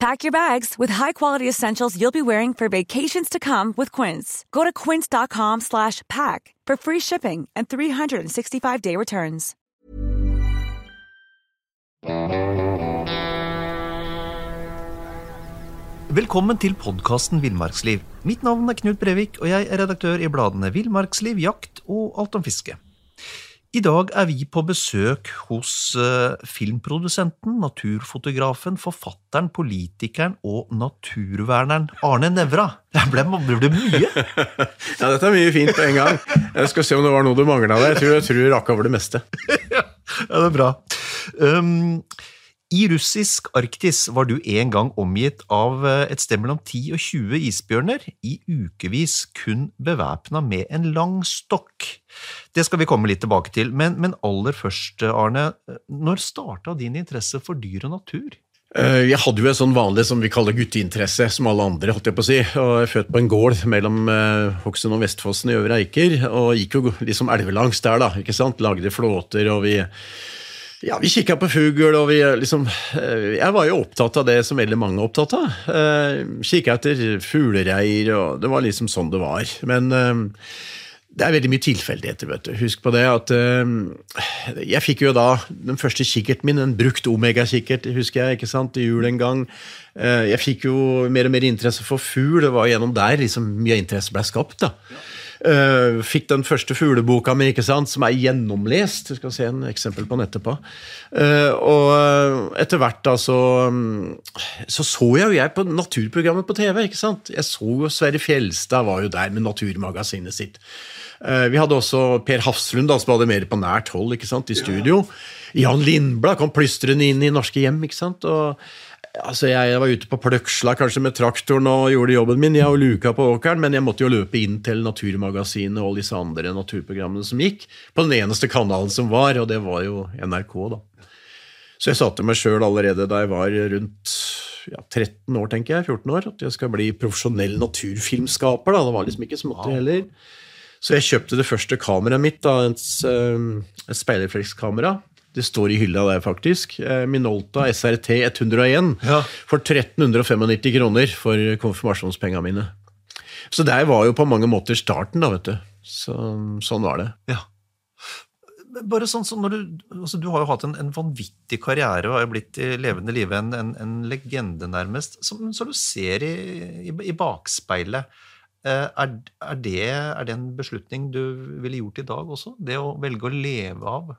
Pack your bags with high-quality essentials you'll be wearing for vacations to come with Quince. Go to quince.com slash pack for free shipping and 365-day returns. Velkommen til podkasten Villmarksliv. Mitt navn er Knut Brevik, og jeg er redaktør i bladene Villmarksliv, Jakt og Alt om fiske. I dag er vi på besøk hos uh, filmprodusenten, naturfotografen, forfatteren, politikeren og naturverneren Arne Nævra. Det ble, ble det mye? ja, dette er mye fint på en gang. Jeg skal se om det var noe du mangla der. Jeg tror jeg tror rakk over det meste. ja, det er bra. Um, i russisk Arktis var du en gang omgitt av eh, et sted mellom 10 og 20 isbjørner, i ukevis kun bevæpna med en lang stokk. Det skal vi komme litt tilbake til, men, men aller først, Arne, når starta din interesse for dyr og natur? Eh, jeg hadde jo en sånn vanlig som vi kaller gutteinteresse, som alle andre. holdt Jeg på å si, og jeg er født på en gård mellom eh, Hokksund og Vestfossen i Øvre Eiker. Og gikk jo liksom elvelangs der, da. ikke sant? Lagde flåter, og vi ja, Vi kikka på fugl, og vi liksom eh, Jeg var jo opptatt av det som veldig mange er opptatt av. Eh, kikka etter fuglereir, og det var liksom sånn det var. Men eh, det er veldig mye tilfeldigheter. vet du. Husk på det at eh, Jeg fikk jo da den første kikkerten min, en brukt Omega-kikkert, husker jeg, ikke sant, i jul en gang. Eh, jeg fikk jo mer og mer interesse for fugl. Det var gjennom der liksom mye interesse ble skapt. da. Uh, fikk den første fugleboka mi, ikke sant, som er gjennomlest. Du skal se en eksempel på den etterpå. Uh, og uh, etter hvert da så, um, så så jeg jo jeg på naturprogrammet på TV. ikke sant? Jeg så jo Sverre Fjelstad var jo der med Naturmagasinet sitt. vi hadde også Per Hafslund, da, som hadde mer på nært hold ikke sant, i studio. Jan Lindblad kom plystrende inn i norske hjem. ikke sant, og Altså, jeg var ute på Pløksla kanskje med traktoren og gjorde jobben min, jeg og luka på åkeren, men jeg måtte jo løpe inn til Naturmagasinet og disse andre naturprogrammene som gikk, på den eneste kanalen som var, og det var jo NRK, da. Så jeg sa til meg sjøl allerede da jeg var rundt ja, 13 år, tenker jeg, 14 år, at jeg skal bli profesjonell naturfilmskaper. da, Det var liksom ikke småtteri heller. Så jeg kjøpte det første kameraet mitt, da, et, et speilreflekskamera. Det står i hylla der, faktisk. Eh, Minolta SRT 101 ja. for 1395 kroner for konfirmasjonspengene mine. Så der var jo på mange måter starten, da, vet du. Så, sånn var det. Ja. Bare sånn som når Du altså du har jo hatt en, en vanvittig karriere og er blitt i levende live en, en, en, legende, nærmest. Som, så du ser i, i, i bakspeilet eh, er, er, det, er det en beslutning du ville gjort i dag også? Det å velge å leve av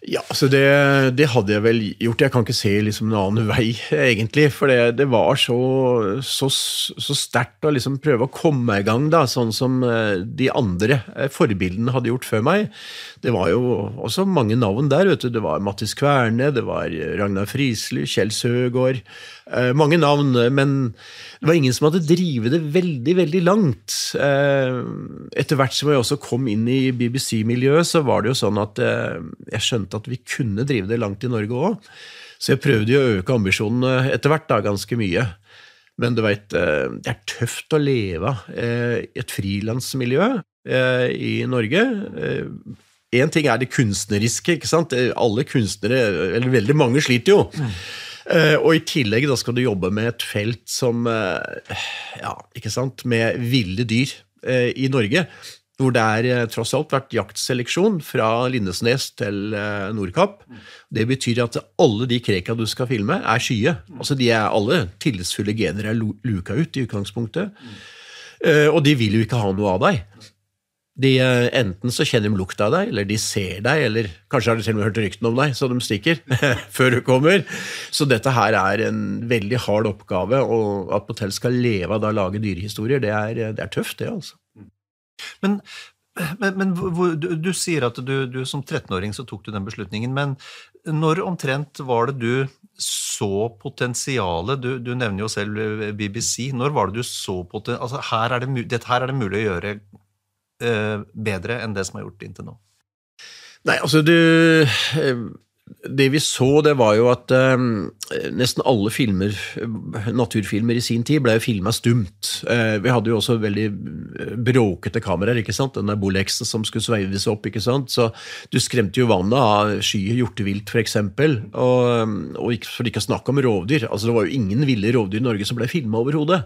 ja, altså det, det, hadde jeg vel gjort. Jeg kan ikke se liksom en annen vei, egentlig. For det, det var så, så, så sterkt å liksom prøve å komme i gang, da, sånn som eh, de andre eh, forbildene hadde gjort før meg. Det var jo også mange navn der. vet du. Det var Mattis Kverne, det var Ragnar Friesly, Kjell Søgaard. Eh, mange navn, men det var ingen som hadde drevet det veldig, veldig langt. Eh, etter hvert som jeg også kom inn i BBC-miljøet, så var det jo sånn at eh, jeg skjønte at vi kunne drive det langt i Norge òg. Så jeg prøvde jo å øke ambisjonene etter hvert, da, ganske mye. Men du veit, det er tøft å leve i et frilansmiljø i Norge. Én ting er det kunstneriske. ikke sant? Alle kunstnere, eller veldig mange, sliter jo. Uh, og i tillegg da skal du jobbe med et felt som uh, Ja, ikke sant, med ville dyr uh, i Norge. Hvor det er tross alt vært jaktseleksjon fra Lindesnes til Nordkapp. Det betyr at alle de kreka du skal filme, er skye. Altså de er Alle tillitsfulle gener er luka ut i utgangspunktet. Og de vil jo ikke ha noe av deg. De, eh, enten så kjenner de lukta av deg, eller de ser deg, eller kanskje har de til og med hørt ryktene om deg, så de stikker før du kommer. Så dette her er en veldig hard oppgave, og at Motel skal leve av å lage dyrehistorier, det er, det er tøft, det, altså. Men, men, men du, du, sier at du, du som 13-åring så tok du den beslutningen, men når omtrent var det du så potensialet? Du, du nevner jo selv BBC. Når var det du så potensialet? Altså, dette her er det mulig å gjøre bedre enn det som er gjort inntil nå? Nei, altså du eh, Det vi så, det var jo at um, nesten alle filmer, naturfilmer i sin tid ble filma stumt. Uh, vi hadde jo også veldig bråkete kameraer, ikke sant? den der boleksen som skulle sveives opp. ikke sant? Så du skremte jo vannet av sky hjortevilt, f.eks. Og, og for ikke å snakke om rovdyr. altså Det var jo ingen ville rovdyr i Norge som ble filma overhodet.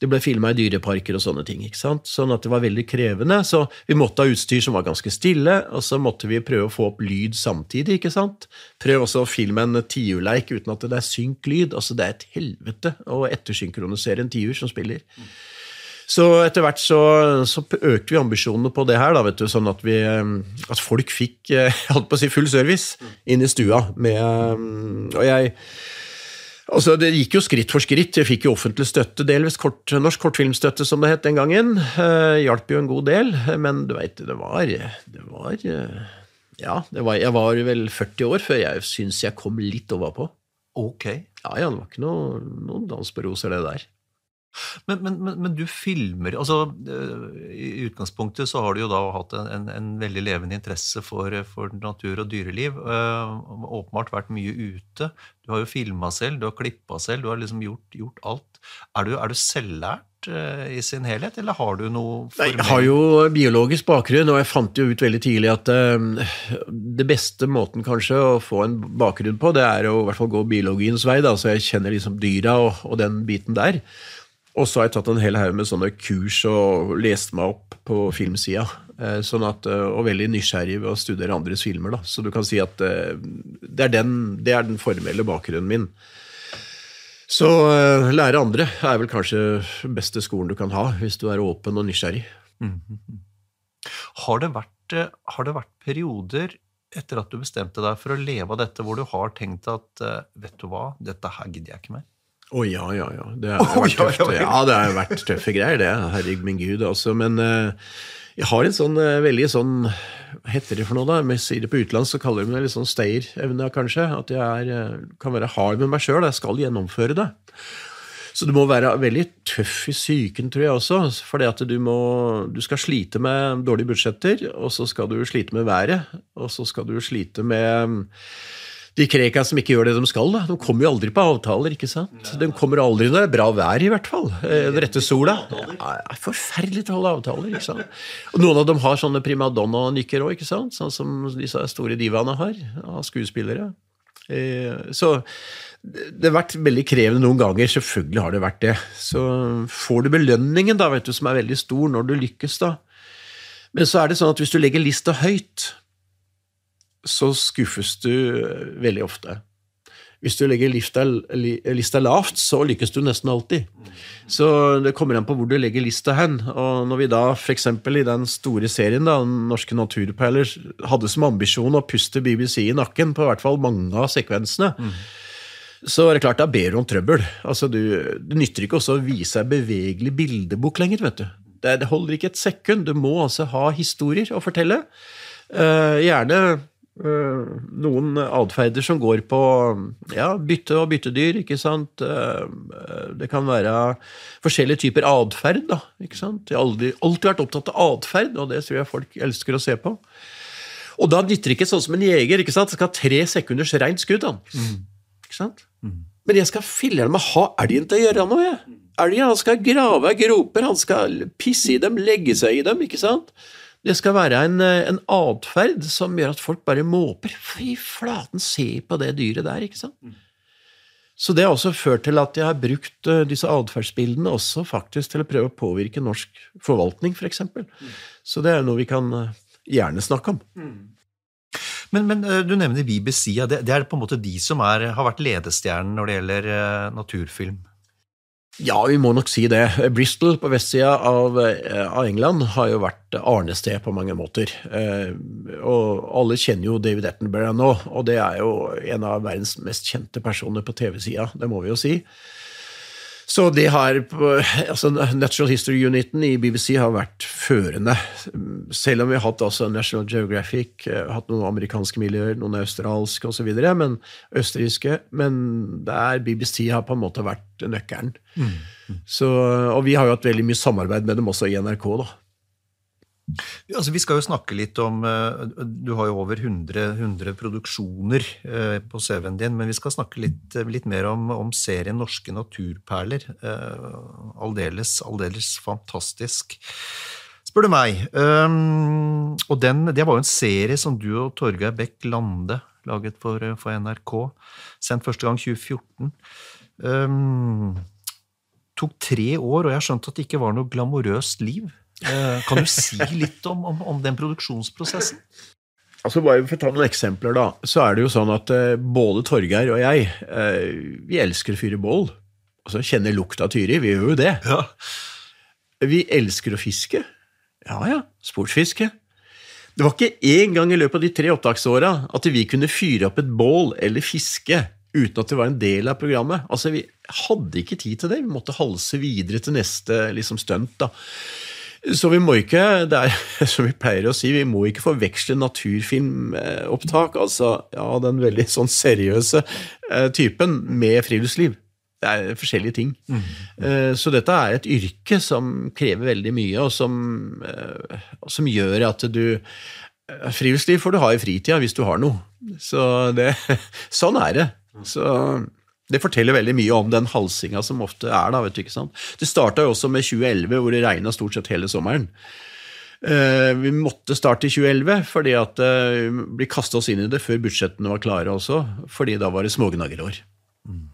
Det ble filma i dyreparker og sånne ting. ikke sant? Sånn at det var veldig krevende. Så vi måtte ha utstyr som var ganske stille, og så måtte vi prøve å få opp lyd samtidig. ikke sant? Prøv også å filme en tiurleik uten at det er synk-lyd. Altså, det er et helvete å ettersynkronisere en tiur som spiller. Så etter hvert så, så, økte vi ambisjonene på det her, da, vet du, sånn at, vi, at folk fikk eh, holdt på å si full service inn i stua. Med, og jeg Altså, Det gikk jo skritt for skritt. Jeg fikk jo offentlig støtte, delvis kort, norsk kortfilmstøtte, som det het den gangen. Uh, hjalp jo en god del, men du veit, det var, det var uh, Ja, det var, jeg var vel 40 år før jeg syns jeg kom litt overpå. Ok. Ja, ja, det var ikke noe, noen dans på roser, det der. Men, men, men, men, du filmer altså eh, I utgangspunktet så har du jo da hatt en, en, en veldig levende interesse for, for natur og dyreliv. Øh, åpenbart vært mye ute. Du har jo filma selv, du har klippa selv, du har liksom gjort, gjort alt. Er du, er du selvlært uh, i sin helhet, eller har du noe formell Jeg har jo biologisk bakgrunn, og jeg fant jo ut veldig tidlig at uh, det beste måten kanskje å få en bakgrunn på, det er å i hvert fall gå biologiens vei. da, Så jeg kjenner liksom dyra og, og den biten der. Og så har jeg tatt en hel haug med sånne kurs og lest meg opp på filmsida. Eh, sånn at, eh, og veldig nysgjerrig ved å studere andres filmer. Da. Så du kan si at eh, det er den, det er den formelle bakgrunnen min. Så lære andre er vel kanskje beste skolen du kan ha, hvis du er åpen og nysgjerrig. Mm -hmm. har, det vært, har det vært perioder etter at du bestemte deg for å leve av dette, hvor du har tenkt at vet du hva, dette her gidder jeg ikke mer? Å oh, ja, ja, ja. Det har vært tøft. Ja, det har vært tøffe greier, det. Herregud min gud. Altså. Men uh, jeg har en sånn uh, veldig sånn Hva heter det for noe, da? Jeg sier det på utlandet, så kaller de det litt sånn stayerevne, kanskje. At jeg er, uh, kan være hard med meg sjøl. Jeg skal gjennomføre det. Så du må være veldig tøff i psyken, tror jeg også. For du, må, du skal slite med dårlige budsjetter, og så skal du slite med været. Og så skal du slite med de kreka som ikke gjør det de skal. Da. De kommer jo aldri på avtaler. ikke sant? De kommer aldri når det er bra vær, i hvert fall. Eh, den rette sola. Ja, forferdelig til å holde avtaler. ikke sant? Og Noen av dem har sånne primadonna-nykker òg, sånn som disse store divaene har. Av skuespillere. Eh, så det har vært veldig krevende noen ganger. Selvfølgelig har det vært det. Så får du belønningen, da, vet du, som er veldig stor når du lykkes, da. Men så er det sånn at hvis du legger lista høyt, så skuffes du eh, veldig ofte. Hvis du legger lista, lista, lavt, så lykkes du nesten alltid. Så det kommer an på hvor du legger lista hen. Og når vi da f.eks. i den store serien, da, Norske naturperler, hadde som ambisjon å puste BBC i nakken på hvert fall mange av sekvensene, mm. så er det klart da ber du om trøbbel. Altså, du, det nytter ikke også å vise ei bevegelig bildebok lenger. vet du. Det, det holder ikke et sekund. Du må altså ha historier å fortelle. Uh, gjerne noen atferder som går på ja, bytte og byttedyr, ikke sant. Eh, det kan være forskjellige typer atferd, da. ikke sant. Jeg har aldri, alltid vært opptatt av atferd, og det tror jeg folk elsker å se på. Og da nytter det ikke sånn som en jeger. ikke sant? Det skal ha tre sekunders reint skudd. Mm. Ikke sant? Mm. Men jeg skal filler'n meg ha elgen til å gjøre noe, jeg. Elgen han skal grave groper, han skal pisse i dem, legge seg i dem. ikke sant? Det skal være en, eh, en atferd som gjør at folk bare måper. Fy flaten, se på det dyret der, ikke sant? Mm. Så det har også ført til at jeg har brukt uh, disse atferdsbildene også faktisk til å prøve å påvirke norsk forvaltning, f.eks. For mm. Så det er noe vi kan uh, gjerne snakke om. Mm. Men, men, du nevner BBC. Det, det, er på en måte de som er, har vært ledestjernen når det gjelder naturfilm? Ja, vi må nok si det. Bristol på vestsida av, eh, av, England har jo vært arnested på mange måter. Eh, og alle kjenner jo David Attenborough nå, og det er jo en av verdens mest kjente personer på TV-sida, det må vi jo si. Så det har altså Natural History Uniten i BBC har vært førende. Selv om vi har hatt altså National Geographic, eh, hatt noen amerikanske miljøer, noen australske osv., men østerrikske. Men der BBC har på en måte vært nøkkelen. Mm. Så, og vi har jo hatt veldig mye samarbeid med dem også i NRK. da. Altså, vi skal jo snakke litt om eh, Du har jo over 100, 100 produksjoner eh, på CV-en din, men vi skal snakke litt, litt mer om, om, serien Norske naturperler. Eh, aldeles, aldeles fantastisk, spør du meg. Og den, det var jo en serie som du og Torgeir Bech Lande laget for, for, NRK. Sendt første gang 2014. Um, tok tre år, og jeg har skjønt at det ikke var noe glamorøst liv. Eh, kan du si litt om, om, om den produksjonsprosessen? Altså bare For å ta noen eksempler, da, så er det jo sånn at uh, både Torgeir og jeg uh, vi elsker å fyre bål. Altså kjenner lukta av Tyri. Vi gjør jo det. Ja. Vi elsker å fiske. Ja ja, sportsfiske. Det var ikke én gang i løpet av de tre opptaksåra at vi kunne fyre opp et bål eller fiske uten at det var en del av programmet. Altså, Vi hadde ikke tid til det. Vi måtte halse videre til neste liksom, stunt. da. Så vi må ikke, det er som vi pleier å si, vi må ikke forveksle naturfilmopptak, altså ja, den veldig sånn seriøse eh, typen, med friluftsliv. Det er forskjellige ting. Mm. Uh, så dette er et yrke som krever veldig mye, og som, uh, som gjør at du Friluftsliv får du ha i fritida hvis du har noe. Så det, sånn er det. Så det forteller veldig mye om den halsinga som ofte er. da, vet du ikke sant? Det starta jo også med 2011, hvor det regna stort sett hele sommeren. Uh, vi måtte starte i 2011 fordi at uh, vi kasta oss inn i det før budsjettene var klare også, fordi da var det smågnagerår. Mm.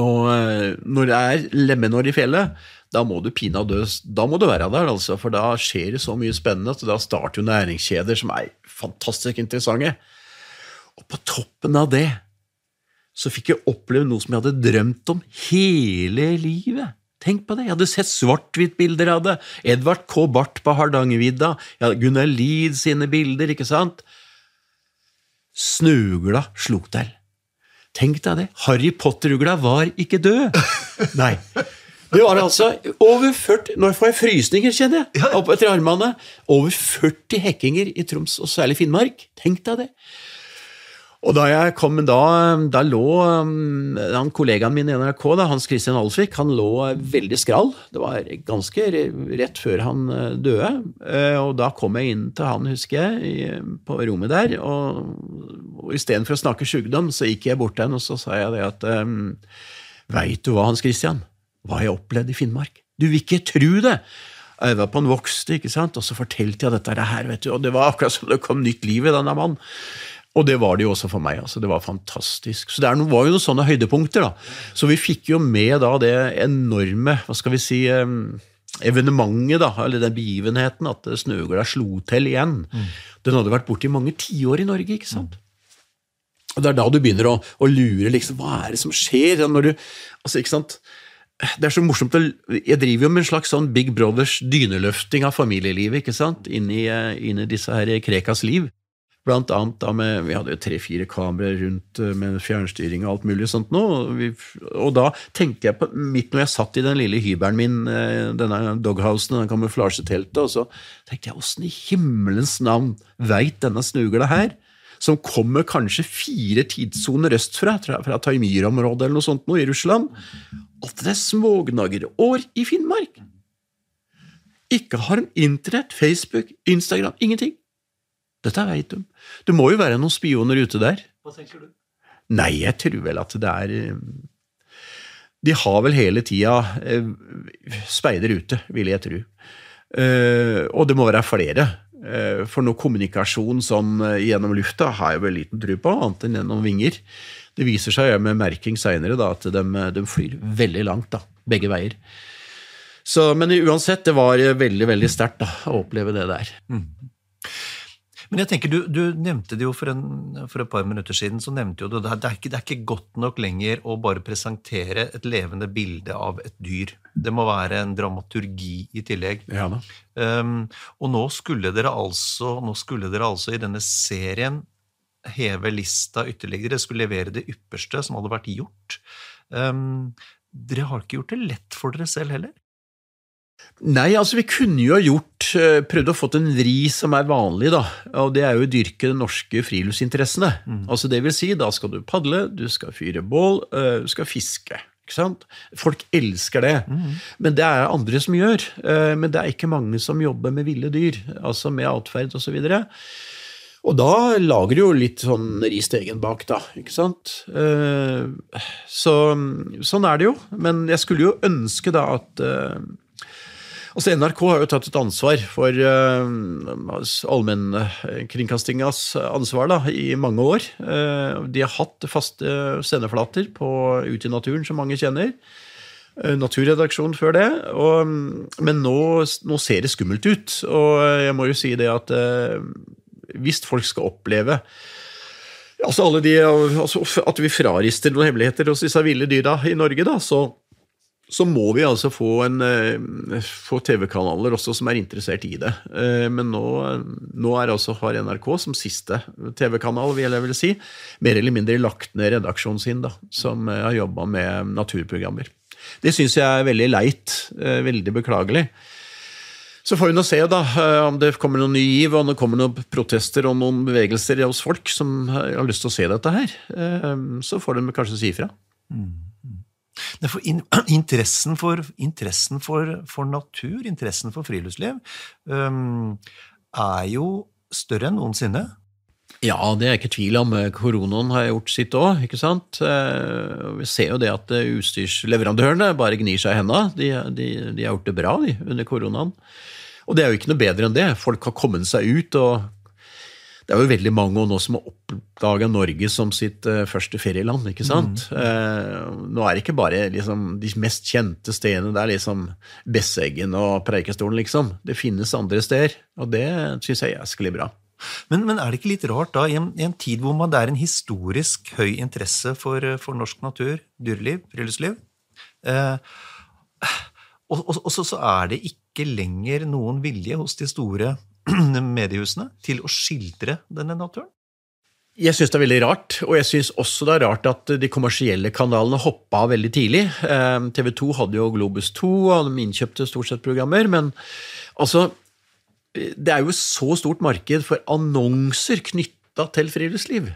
Og uh, når det er lemenår i fjellet, da må du pinadø Da må du være der, altså, for da skjer det så mye spennende at da starter jo næringskjeder som er fantastisk interessante. Og på toppen av det så fikk jeg oppleve noe som jeg hadde drømt om hele livet. Tenk på det, jeg hadde sett svart-hvitt-bilder av det. Edvard K. Barth på Hardangervidda. Gunnar Lid sine bilder, ikke sant? Snøugla slo til. Tenk deg det, Harry Potter-ugla var ikke død! Nei. Det var altså over 40 Nå får jeg frysninger, kjenner jeg, opp etter armene. Over 40 hekkinger i Troms, og særlig Finnmark. Tenk deg det. Og da jeg kom, da, da lå um, han kollegaen min i NRK, da, Hans Christian Alsvik, han lå veldig skral. Det var ganske rett før han uh, døde. Uh, og da kom jeg inn til han, husker jeg, på rommet der. Og, og istedenfor å snakke sjukdom, så gikk jeg bort til han og så sa jeg det at um, Veit du hva, Hans Christian? Hva jeg opplevde i Finnmark? Du vil ikke tru det! Jeg var på en vokste, ikke sant, og så fortalte jeg dette her, vet du, og det var akkurat som det kom nytt liv i denne mannen. Og det var det jo også for meg. altså Det var fantastisk. Så det var jo noen sånne høydepunkter. da. Så vi fikk jo med da det enorme hva skal vi si, evenementet, da, eller den begivenheten, at snøgla slo til igjen. Mm. Den hadde vært borte i mange tiår i Norge. ikke sant? Mm. Og Det er da du begynner å, å, lure. liksom, Hva er det som skjer? når du, altså, ikke sant? Det er så morsomt, Jeg driver jo med en slags sånn Big Brothers dyneløfting av familielivet ikke sant? Inn i, eh, inn i disse her Krekas liv. Blant annet da med Vi hadde jo tre-fire kameraer rundt eh, med fjernstyring og alt mulig sånt nå. Og, vi, og da tenkte jeg på Midt når jeg satt i den lille hybelen min, eh, denne doghousen, den kamuflasjeteltet, og så tenkte jeg åssen i himmelens navn veit denne snugla her, som kommer kanskje fire tidssoner østfra, fra, fra Taimyr-området eller noe sånt nå i Russland, at det er smågnagerår i Finnmark? Ikke har de internett, Facebook, Instagram, ingenting. Dette veit de. Det må jo være noen spioner ute der. Hva tenker du? Nei, jeg tror vel at det er eh, De har vel hele tida eh, speider ute, vil jeg tro. Eh, og det må være flere. For noe kommunikasjon sånn gjennom lufta har jeg vel liten tro på, annet enn gjennom vinger. Det viser seg med merking seinere at de, de, flyr veldig langt, da, begge veier. Så, men uansett, det var veldig veldig sterkt å oppleve det der. Mm. Men jeg tenker, du, du nevnte det jo for, en, for, et par minutter siden. så nevnte jo du, det, er ikke, det er ikke godt nok lenger å bare presentere et levende bilde av et dyr. Det må være en dramaturgi i tillegg. Ja da. Um, og nå skulle, dere altså, nå skulle dere altså i denne serien heve lista ytterligere. Dere skulle levere det ypperste som hadde vært gjort. Um, dere har ikke gjort det lett for dere selv heller? Nei, altså vi kunne jo ha gjort eh, prøvd å få en vri som er vanlig, da. Og det er jo å dyrke de norske friluftsinteressene. Mm. Altså det vil si, da skal du padle, du skal fyre bål, eh, du skal fiske. Ikke sant? Folk elsker det. Mm. Men det er andre som gjør. Eh, men det er ikke mange som jobber med ville dyr, altså med atferd osv. Og, så og da lager du jo litt sånn ris til egen bak, da. Ikke sant? Så sånn er det jo. Men jeg skulle jo ønske da at Altså NRK har jo tatt et ansvar for uh, allmennkringkastingas ansvar da, i mange år. Uh, de har hatt faste sendeflater på Ut i naturen, som mange kjenner. Uh, naturredaksjon før det. Og, men nå, nå, ser det skummelt ut. Og jeg må jo si det at uh, hvis folk skal oppleve altså de, altså At vi frarister noen hemmeligheter hos disse ville dyra i Norge, da, så så må vi altså få, eh, få TV-kanaler også som er interessert i det. Eh, men nå, nå altså, har NRK som siste TV-kanal, vil jeg vel si, mer eller mindre lagt ned redaksjonen sin, da, som eh, har jobba med naturprogrammer. Det syns jeg er veldig leit. Veldig beklagelig. Så får vi nå se da, om det kommer noen ny giv, om det kommer noen protester og noen bevegelser hos folk som har lyst til å se dette her. Så får de kanskje si ifra. Mm. For in, interessen, for, interessen for, for, natur, interessen for friluftsliv, um, er jo større enn noensinne. Ja, det er ikke tvil om. Koronaen har gjort sitt òg. Eh, vi ser jo det at utstyrsleverandørene bare gnir seg i henda. De, de, de, har gjort det bra de, under koronaen. Og det er jo ikke noe bedre enn det. Folk har kommet seg ut og det er jo veldig mange nå som har oppdaga Norge som sitt uh, første ferieland. ikke sant? Mm. Uh, nå er det ikke bare liksom, de mest kjente stedene. Det er liksom Besseggen og Preikestolen, liksom. Det finnes andre steder, og det syns jeg er sklir bra. Men, men, er det ikke litt rart, da, i en, i en tid hvor man, det er en historisk høy interesse for, for norsk natur, dyreliv, friluftsliv, uh, og, og, og så, så er det ikke lenger noen vilje hos de store mediehusene til å skildre denne naturen? Jeg syns det er veldig rart, og jeg syns også det er rart at de kommersielle kanalene hoppa av veldig tidlig. Ehm, TV 2 hadde jo Globus 2, og de innkjøpte stort sett programmer, men altså Det er jo så stort marked for annonser knytta til friluftsliv.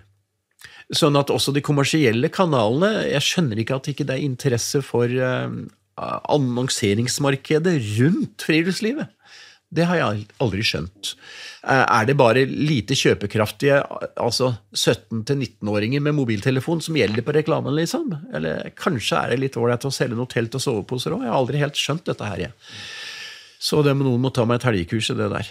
Sånn at også de kommersielle kanalene Jeg skjønner ikke at ikke det er interesse for ehm, annonseringsmarkedet rundt friluftslivet. Det har jeg aldri skjønt. Eh, er det bare lite kjøpekraftige altså 17-19-åringer med mobiltelefon som gjelder på reklamen, liksom? Eller kanskje er det litt ålreit å selge noe telt og soveposer òg? Jeg har aldri helt skjønt dette her, jeg. Så det må noen må ta meg et helgekurs i det der.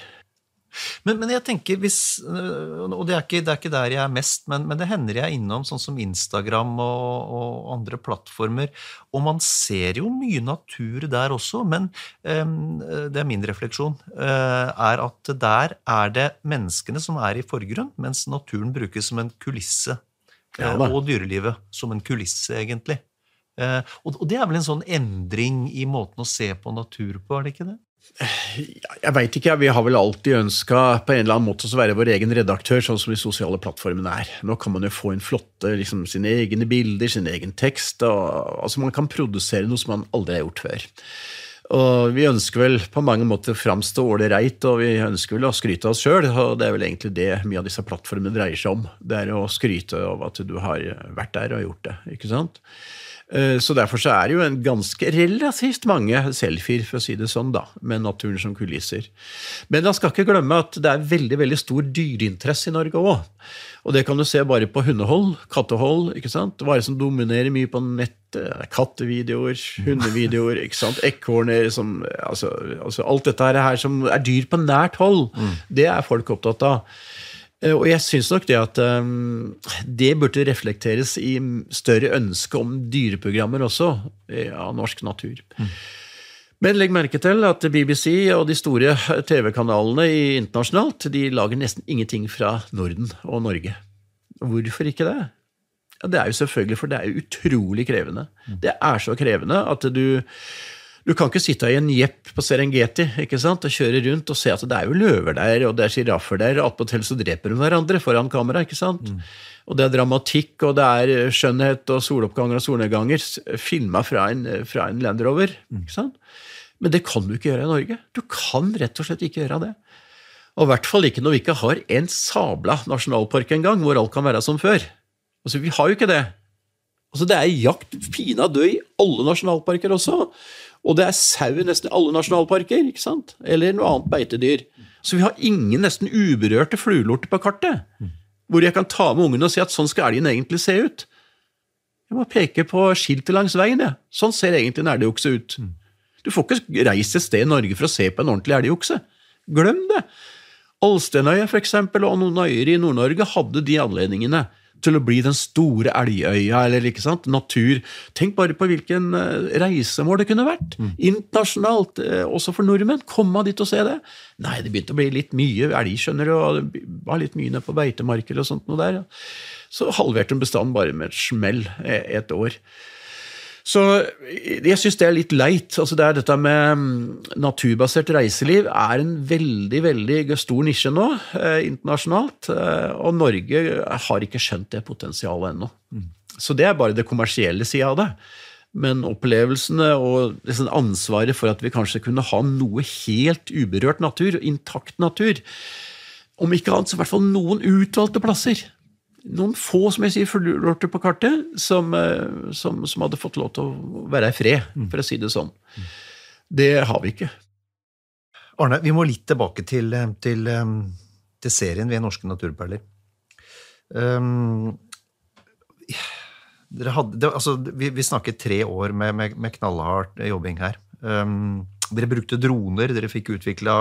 Men, men, jeg tenker hvis øh, Og det er, ikke, det er ikke der jeg er mest, men, men, det hender jeg innom sånn som Instagram og, og, andre plattformer. Og man ser jo mye natur der også, men um, det er min refleksjon. Uh, er at der er det menneskene som er i forgrunn, mens naturen brukes som en kulisse. Ja, og dyrelivet som en kulisse, egentlig. Og, og det er vel en sånn endring i måten å se på natur på, er det ikke det? Jeg veit ikke. Vi har vel alltid ønska på en eller annen måte å være vår egen redaktør, sånn som de sosiale plattformene er. Nå kan man jo få inn flotte liksom, sine egne bilder, sin egen tekst. Og, altså Man kan produsere noe som man aldri har gjort før. Og Vi ønsker vel på mange måter framstå ålreit, og vi ønsker vel å skryte av oss sjøl. Og det er vel egentlig det mye av disse plattformene dreier seg om. Det er å skryte av at du har vært der og gjort det. ikke sant? Eh, så Derfor så er det jo en ganske relativt mange selfier for å si det sånn da, med naturen som kulisser. Men man skal ikke glemme at det er veldig veldig stor dyreinteresse i Norge òg. Og det kan du se bare på hundehold, kattehold. ikke sant? Hva er det som dominerer mye på nettet? Kattevideoer, hundevideoer, ikke sant? ekorner som, altså, altså Alt dette her som er dyr på nært hold, mm. det er folk opptatt av. Eh, og jeg syns nok det at um, det burde reflekteres i større ønske om dyreprogrammer også, av norsk natur. Mm. Men legg merke til at BBC og de store TV-kanalene internasjonalt de lager nesten ingenting fra Norden og Norge. Hvorfor ikke det? Ja, det er jo selvfølgelig for det er utrolig krevende. Det er så krevende at du du kan ikke sitte i en jepp på Serengeti ikke sant, og kjøre rundt og se at det er jo løver der, og det er sjiraffer der, og attpåtil så dreper de hverandre foran kamera. ikke sant? Mm. Og det er dramatikk, og det er skjønnhet og soloppganger og solnedganger filma fra, fra, en Land Rover. ikke sant? Men det kan du ikke gjøre i Norge. Du kan rett og slett ikke gjøre det. Og i hvert fall ikke når vi ikke har en sabla nasjonalpark engang, hvor alt kan være som før. Altså, Vi har jo ikke det. Altså, Det er jakt pinadø i alle nasjonalparker også. Og det er sau i nesten alle nasjonalparker, ikke sant? eller noe annet beitedyr. Så vi har ingen nesten uberørte fluelorter på kartet. Hvor jeg kan ta med ungene og si at sånn skal elgen egentlig se ut. Jeg må peke på skiltet langs veien. Ja. Sånn ser egentlig en elgokse ut. Du får ikke reist et sted i Norge for å se på en ordentlig elgokse. Glem det! Alstenøya for eksempel, og noen øyer i Nord-Norge hadde de anledningene til å bli den store elgøya, eller ikke sant, natur. Tenk bare på hvilken uh, reisemål det kunne vært. Mm. Internasjonalt, uh, også for nordmenn. Komme dit og se det. Nei, det begynte å bli litt mye elg, skjønner du, og det var litt mye nede på beitemarker og sånt noe der. Ja. Så halverte hun bestanden bare med et smell eh, et år. Så jeg syns det er litt leit. Altså det er dette med mm, naturbasert reiseliv er en veldig veldig stor nisje nå eh, internasjonalt. Eh, og Norge har ikke skjønt det potensialet ennå. Mm. Så det er bare det kommersielle sida av det. Men opplevelsene og liksom ansvaret for at vi kanskje kunne ha noe helt uberørt natur, intakt natur, om ikke annet så i hvert fall noen utvalgte plasser noen få som jeg sier, fluorter på kartet som, eh, som, som, hadde fått lov til å være i fred, mm. for å si det sånn. Det har vi ikke. Arne, vi må litt tilbake til, eh, til, eh, til serien ved Norske naturperler. Um, hadde, det, altså, vi, vi, snakket tre år med, med, med knallhard jobbing her. Um, dere brukte droner, dere fikk utvikla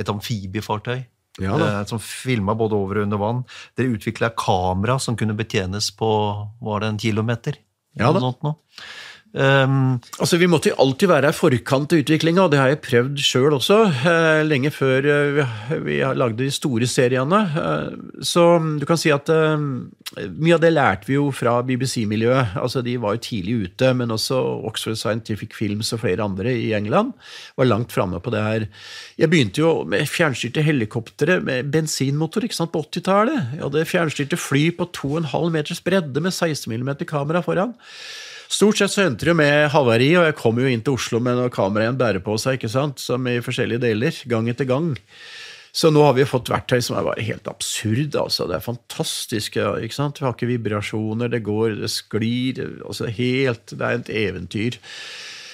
et amfibiefartøy ja, eh, som filma både over og under vann. Dere utvikla kamera som kunne betjenes på var det en kilometer. Ja, da. Um, altså, Vi måtte jo alltid være i forkant av utviklinga, og det har jeg prøvd sjøl også. Uh, lenge før uh, vi, lagde de store seriene. Uh, så du kan si at mye av det lærte vi jo fra BBC-miljøet. Altså, De var jo tidlig ute, men også Oxford Scientific Films og flere andre i England var langt framme på det her. Jeg begynte jo med fjernstyrte helikoptre med bensinmotor ikke sant, på 80-tallet. Jeg hadde fjernstyrte fly på 2,5 meters bredde med 16 mm kamera foran. Stort sett så endte det med havari, og jeg kom jo inn til Oslo med noe kamera igjen bærer på seg, ikke sant, som i forskjellige deler, gang etter gang. Så nå har vi fått verktøy som er bare helt absurd. altså. Det er fantastisk. ikke sant? Vi har ikke vibrasjoner, det går, det sklir. altså helt, Det er et eventyr.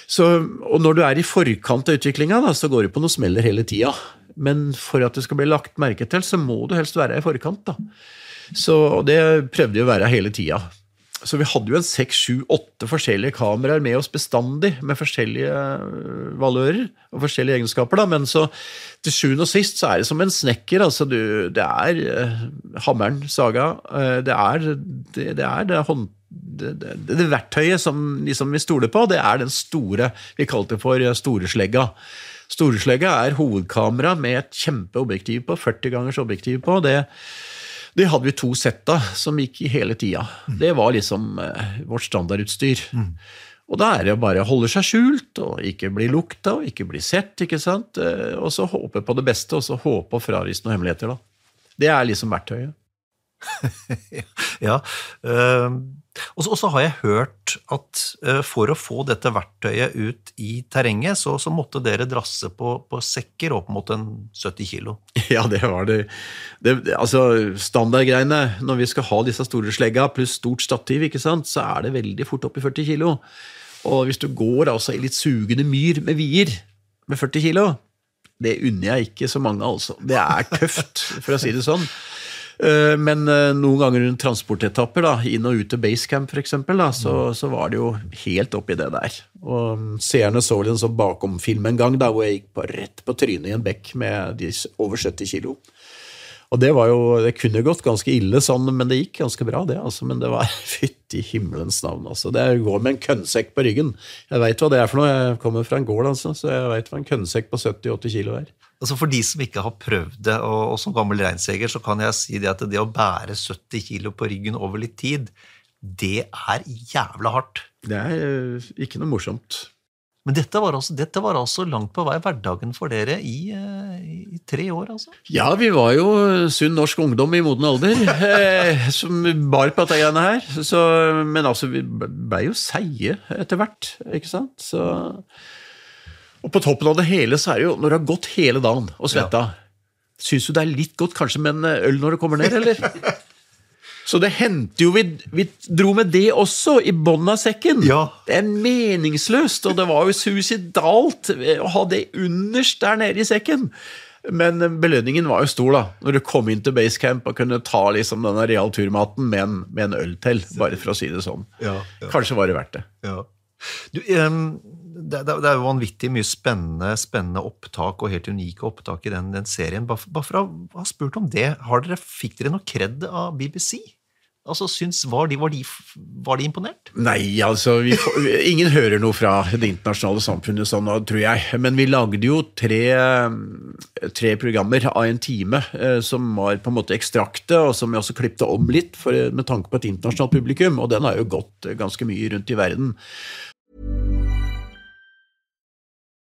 Så, og når du er i forkant av utviklinga, så går det på noe smeller hele tida. Men for at det skal bli lagt merke til, så må du helst være i forkant. da. Så, og det prøvde jeg å være hele tida. Så vi hadde jo en seks, sju, åtte forskjellige kameraer med oss bestandig, med forskjellige øh, valører og forskjellige egenskaper. Da. Men så til sjuende og sist så er det som en snekker. altså du, Det er eh, hammeren, saga. Eh, det er det, det, er det, hånd, det, det, det verktøyet som liksom vi stoler på, det er den store Vi kalte det for storeslegga. Storeslegga er hovedkamera med et kjempeobjektiv på, 40 gangers objektiv på. det det hadde vi to sett av som gikk i hele tida. Mm. Det var liksom eh, vårt standardutstyr. Mm. Og da er det å bare holde seg skjult og ikke bli lukta og ikke bli sett. ikke sant? Eh, og så håpe på det beste, og så håpe å fravise noen hemmeligheter. da. Det er liksom verktøyet. ja. Uh, og så har jeg hørt at uh, for å få dette verktøyet ut i terrenget, så, så måtte dere drasse på, på, sekker opp mot en 70 kilo. Ja, det var det, det altså, Standardgreiene når vi skal ha disse store slegga pluss stort stativ, ikke sant, så er det veldig fort opp i 40 kilo. Og hvis du går altså i litt sugende myr med vier med 40 kilo, det unner jeg ikke så mange, altså. Det er tøft, for å si det sånn. Eh, men eh, noen ganger under transportetapper, da, inn og ut til basecamp f.eks., så, mm. så var det jo helt oppi det der. Og mm, Seerne så en sånn bakomfilm en gang da, hvor jeg gikk på, rett på trynet i en bekk med de over 70 kilo. Og det var jo, det kunne gått ganske ille, sånn, men det gikk ganske bra, det. altså, Men det var fytti himmelens navn. altså. Det går med en kønnsekk på ryggen. Jeg veit hva det er for noe. Jeg kommer fra en gård, altså, så jeg veit hva en kønnsekk på 70-80 kilo er. Altså For de som ikke har prøvd det, og, og som gammel reinseger, så kan jeg si det at det å bære 70 kilo på ryggen over litt tid, det er jævla hardt. Det er eh, ikke noe morsomt. Men dette var, altså, dette var altså langt på vei hverdagen for dere i, eh, i, tre år, altså? Ja, vi var jo sunn norsk ungdom i moden alder eh, som bar på dette greiene her. Så, men altså, vi blei jo seige etter hvert, ikke sant? Så, og på toppen av det hele så er det jo, når du har gått hele dagen og svetta, ja. syns du det er litt godt kanskje med en øl når du kommer ned, eller? Så det hendte jo vi, vi dro med det også, i bånn av sekken. Ja. Det er meningsløst, og det var jo suicidalt å ha det underst der nede i sekken. Men belønningen var jo stor, da. Når du kom inn til basecamp og kunne ta liksom denne realturmaten med en, med en øl til, bare for å si det sånn. Ja, ja. Kanskje var det verdt det. Ja. Du, um, det, det, er jo vanvittig mye spennende, spennende opptak og helt unike opptak i den, den serien. Bare, bare for å ha spurt om det, dere, fikk dere noe kred av BBC? Altså, syns, var, de, var, de, var, de, imponert? Nei, altså vi, Ingen hører noe fra det internasjonale samfunnet sånn, tror jeg. Men vi lagde jo tre, tre programmer av en time eh, som var på en måte ekstrakte, og som vi også klipte om litt for, med tanke på et internasjonalt publikum. Og den har jo gått ganske mye rundt i verden.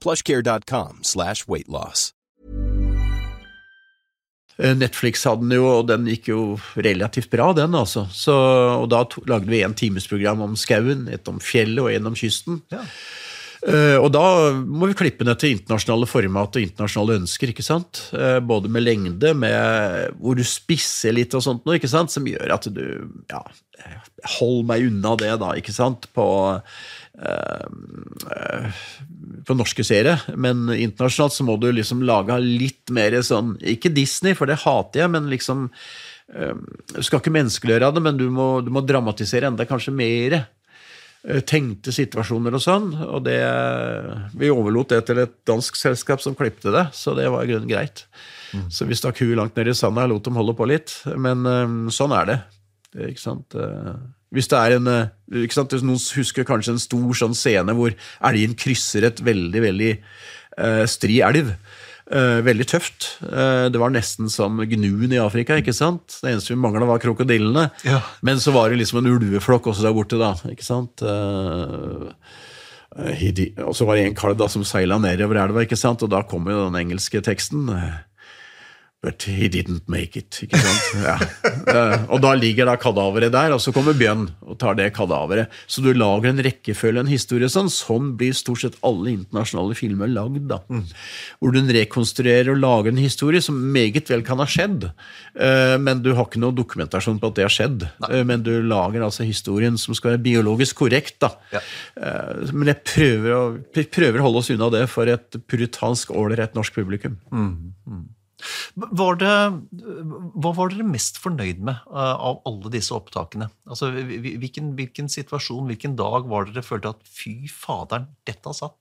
plushcare.com slash weightloss. Eh, Netflix hadde den jo, og den gikk jo relativt bra, den. altså. Så, og Da lagde vi en timesprogram om skauen, et om fjellet og en om kysten. Ja. Uh, og da må vi klippe ned til internasjonale format og internasjonale ønsker. ikke sant? Uh, både med lengde, med hvor du spisser litt og sånt noe, ikke sant? som gjør at du ja, Hold meg unna det, da, ikke sant? På øh, på norske serier, men internasjonalt så må du liksom lage litt mer sånn Ikke Disney, for det hater jeg, men liksom Du skal ikke menneskeliggjøre det, men du må, du må dramatisere enda kanskje mer tenkte situasjoner og sånn. Og det Vi overlot det til et dansk selskap som klipte det, så det var i grunnen greit. Mm. Så vi stakk huet langt ned i sanda og lot dem holde på litt. Men um, sånn er det. det ikke sant? Hvis det er en ikke sant? Noen husker kanskje en stor sånn scene hvor elgen krysser et veldig, veldig stri elv. Uh, veldig tøft. Uh, det var nesten som gnuen i Afrika. ikke sant? Det eneste vi mangla, var krokodillene. Ja. Men så var det liksom en ulveflokk også der borte, da. ikke sant? Uh, og så var det en kalv som seila nedover elva, ikke sant? og da kom jo den engelske teksten. But he didn't make it. ikke sant? Ja. Uh, og da ligger da kadaveret der, og så kommer Bjørn og tar det kadaveret. Så du lager en rekkefølge, en historie sånn. Sånn blir stort sett alle internasjonale filmer lagd. da. Mm. Hvor du rekonstruerer og lager en historie som meget vel kan ha skjedd. Uh, men du har ikke noe dokumentasjon på at det har skjedd. Uh, men du lager altså historien som skal være biologisk korrekt. da. Ja. men jeg prøver å, prøver å holde oss unna det for et puritansk, ålreit norsk publikum. Mm. Mm. Var det, hva var dere mest fornøyd med uh, av alle disse opptakene? Altså, hvilken, hvilken, situasjon, hvilken dag var dere følte at fy faderen, dette har satt?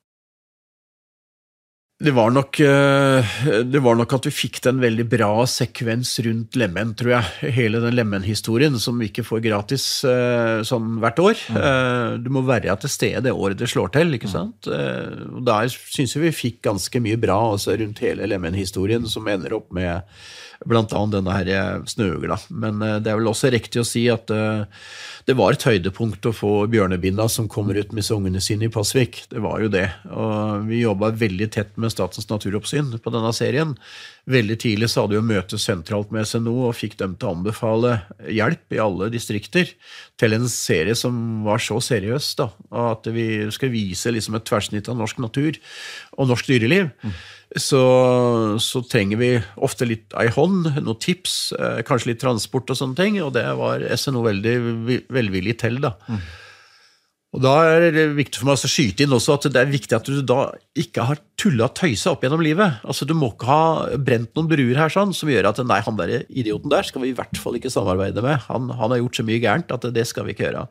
Det var, nok, eh, det var nok at vi fikk en veldig bra sekvens rundt Lemen, tror jeg. Hele den Lemen-historien som vi ikke får gratis eh, sånn hvert år. Mm. Eh, du må være til stede det året det slår til. ikke mm. sant? Og Der syns jeg vi fikk ganske mye bra altså, rundt hele Lemen-historien, som ender opp med blant annet denne her eh, snøugla. Men eh, det er vel også riktig å si at eh, det var et høydepunkt å få bjørnebinda som kommer ut med ungene sine i Pasvik. Det var jo det. Og vi jobba veldig tett med Statens naturoppsyn på denne serien. Veldig tidlig så hadde vi jo møte sentralt med SNO og fikk dem til å anbefale hjelp i alle distrikter til en serie som var så seriøs. da, At vi skal vise liksom et tverrsnitt av norsk natur og norsk dyreliv. Mm så, så, trenger vi ofte litt ei hånd, noen tips, eh, kanskje litt transport og sånne ting. Og det var SNO veldig velvillig til. da. Mm. Og Da er det viktig for meg å skyte inn også at det er viktig at du da ikke har tulla og tøysa opp gjennom livet. Altså Du må ikke ha brent noen bruer her sånn, som gjør at nei, han der idioten der skal vi i hvert fall ikke samarbeide med. Han, han har gjort så mye gærent at det skal vi ikke gjøre.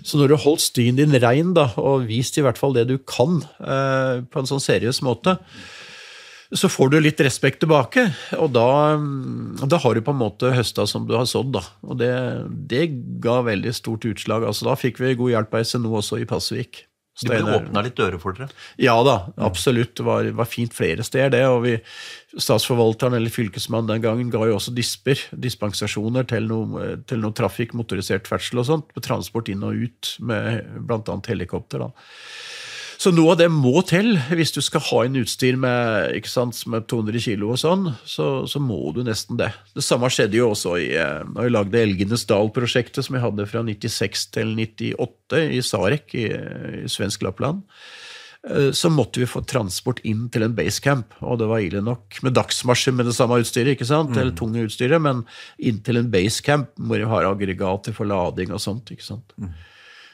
Så når du har holdt styen din rein da, og vist i hvert fall det du kan eh, på en sånn seriøs måte, så får du litt respekt tilbake, og da, da har du på en måte høsta som du har sådd. da. Og det, det, ga veldig stort utslag. altså Da fikk vi god hjelp av SNO også i Pasvik. Du ble åpna litt dører for dere? Ja da, absolutt. Det var, var fint flere steder, det. og vi, Statsforvalteren eller fylkesmannen den gangen ga jo også disper, dispensasjoner til noe, til noe trafikk, motorisert ferdsel og sånt, med transport inn og ut med bl.a. helikopter. da. Så noe av det må til hvis du skal ha en utstyr med, ikke sant, med 200 kg og sånn. Så, så, må du nesten det. Det samme skjedde jo også i, når da vi lagde Elgenes Dal-prosjektet, som vi hadde fra 96 til 98 i Sarek i, i svensk Lappland. Eh, så måtte vi få transport inn til en basecamp, og det var ille nok med dagsmarsjer med det samme utstyret, ikke sant? Mm. eller tunge utstyret, men inn til en basecamp hvor vi har aggregater for lading og sånt. ikke sant? Mm.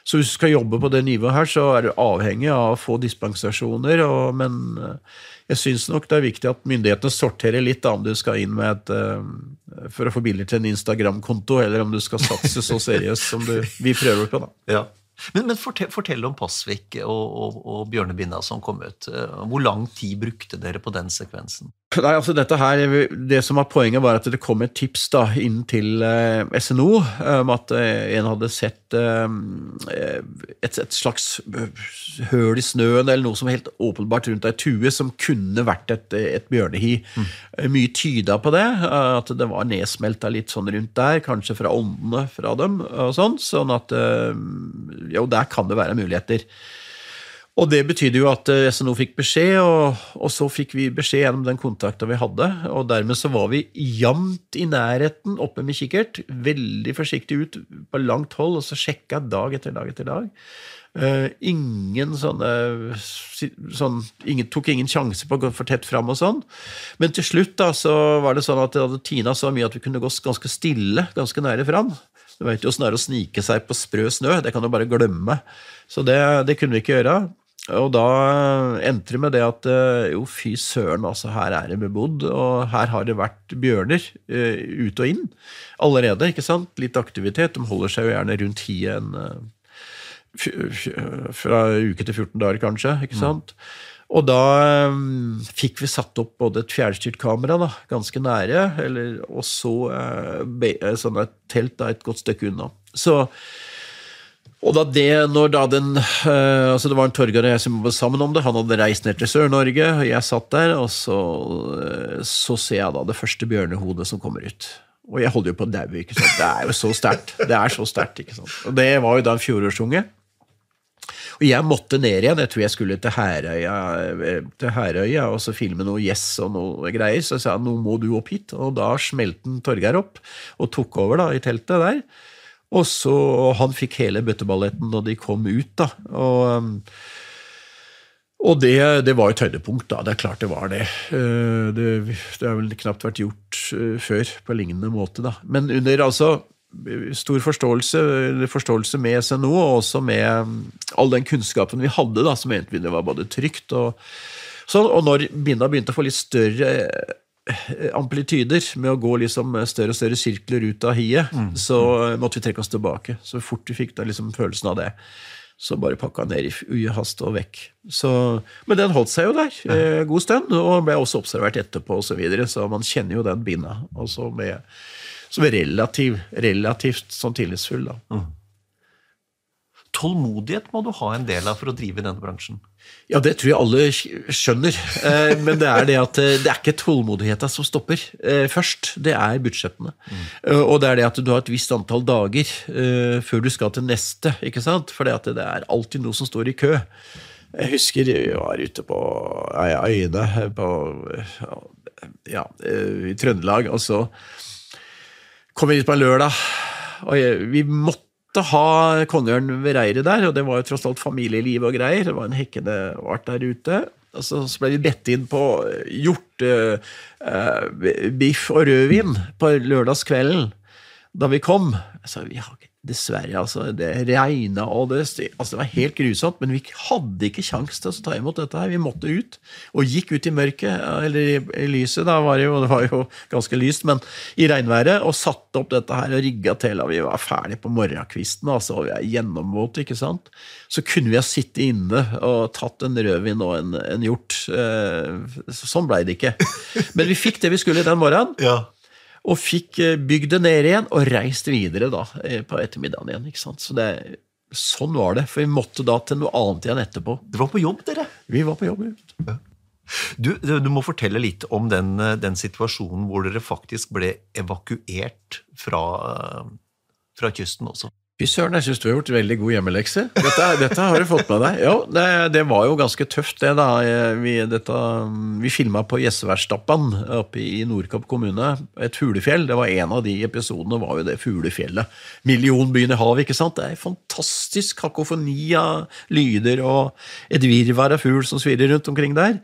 Så hvis du skal jobbe på det nivået her, så er du avhengig av å få dispensasjoner. Og, men eh, jeg syns nok det er viktig at myndighetene sorterer litt om du skal inn med et uh, For å få bilder til en Instagram-konto, eller om du skal satse så seriøst som du, vi prøver på. da. Ja. Men, men fortell, fortell, om Pasvik og, og, og Bjørnebinna som kom ut. Hvor lang tid brukte dere på den sekvensen? Nei, altså dette her, Det som var poenget, var at det kom et tips da, inn til eh, SNO om at eh, en hadde sett eh, et, et, slags høl i snøen eller noe som helt åpenbart rundt ei tue, som kunne vært et, et bjørnehi. Mm. Mye tyda på det, at det var nedsmelta litt sånn rundt der, kanskje fra åndene fra dem. og sånn, sånn at jo, der kan det være muligheter. Og det betydde jo at eh, SNO fikk beskjed, og, og, så fikk vi beskjed gjennom den kontakta vi hadde. Og dermed så var vi jevnt i nærheten oppe med kikkert, veldig forsiktig ut på langt hold, og så sjekka dag etter dag etter dag. Uh, ingen sånne sånn, ingen, Tok ingen sjanse på å gå for tett fram og sånn. Men til slutt da, så var det sånn at det hadde tina så mye at vi kunne gå ganske stille ganske nære fram. Du veit jo åssen det er å snike seg på sprø snø. Det kan du bare glemme. Så det, det kunne vi ikke gjøre. Og da endte det med det at eh, jo, fy søren, altså, her er det bebodd, og her har det vært bjørner uh, ut og inn allerede. ikke sant? Litt aktivitet. De holder seg jo gjerne rundt hiet en uh, fra uke til 14 dager, kanskje. ikke mm. sant? Mm. Og da um, fikk vi satt opp både et fjernstyrt kamera da, ganske nære, eller, og så uh, sånn et telt da, et godt stykke unna. Så og da det, når da den uh, altså Det var en Torgeir og jeg som var sammen om det. Han hadde reist ned til Sør-Norge, og jeg satt der. Og så, uh, så ser jeg da det første bjørnehodet som kommer ut. Og jeg holder jo på å daue. Det er jo så sterkt. Det er så sterkt, ikke sant. Og det var jo da en fjorårsunge. Og jeg måtte ned igjen. Jeg tror jeg skulle til Herøya, eh, til Herøya og så filme noe Yes og noe greier. Så jeg sa nå må du opp hit. Og da smelte Torgeir opp og tok over da i teltet der. Og så Han fikk hele bøtteballetten da de kom ut, da. Og, um, og det, det, var et høydepunkt, da. Det er klart det var det. Eh, det. Det har vel knapt vært gjort eh, før på lignende måte, da. Men under altså stor forståelse, forståelse med SNO, og også med um, all den kunnskapen vi hadde, da, vi det var både trygt og sånn. Og når binda begynte å få litt større amplityder med å gå liksom større og større sirkler ut av hiet, mm. så måtte vi trekke oss tilbake. Så fort vi fikk da liksom følelsen av det, så bare pakka ned i ujehast og vekk. Så, men den holdt seg jo der eh, god stund, og ble også observert etterpå osv., så, videre, så man kjenner jo den binda. Altså med, som er relativ, relativt sånn tillitsfull. da. Mm. Tålmodighet må du ha en del av for å drive i denne bransjen. Ja, det tror jeg alle skjønner. Eh, men det er det at eh, det er ikke tålmodigheta som stopper eh, først. Det er budsjettene. Mm. Og det er det at du har et visst antall dager før du skal til neste. ikke sant? For det er alltid noe som står i kø. Jeg husker jeg var ute på Øyene på, ja, i Trøndelag, og så kom vi dit på en lørdag. Og jeg, vi måtte måtte ha kongeørn ved reiret der, og det var jo tross alt familieliv og greier. Det var en hekkende art der ute. Og så, ble vi bedt inn på hjortebiff uh, og rødvin på lørdagskvelden da vi kom. Jeg sa vi har Dessverre, altså. Det regna og det altså Det var helt grusomt, men vi hadde ikke kjangs til å ta imot dette her. Vi måtte ut. Og gikk ut i mørket, eller i, i lyset, da var det, jo, det var jo ganske lyst, men i regnværet, og satte opp dette her og rigga til. Og vi var ferdig på morgenkvisten, altså, og vi er gjennomvåte, ikke sant. Så kunne vi ha sittet inne og tatt en rødvin og en, en hjort. Eh, sånn blei det ikke. Men vi fikk det vi skulle den morgenen. Ja. Og fikk eh, bygd det ned igjen, og reist videre da, eh, på ettermiddagen igjen. ikke sant? Så det, sånn var det. For vi måtte da til noe annet igjen etterpå. Det var på jobb, dere? Vi var på jobb. Ja. Du, du, må fortelle litt om den, eh, den, situasjonen hvor dere faktisk ble evakuert fra, fra kysten også. Fy søren, jeg syns du har gjort veldig god hjemmelekse. Dette, dette, har du fått med deg. Jo, det, det, var jo ganske tøft, det. da. Vi, dette, vi filma på Gjesseværdstappan oppe i Nordkapp kommune. Et fuglefjell. Det var En av de episodene var jo det fuglefjellet. Millionbyen i havet, ikke sant. Det er fantastisk kakofoni av lyder og et virvar av fugl som svirrer rundt omkring der.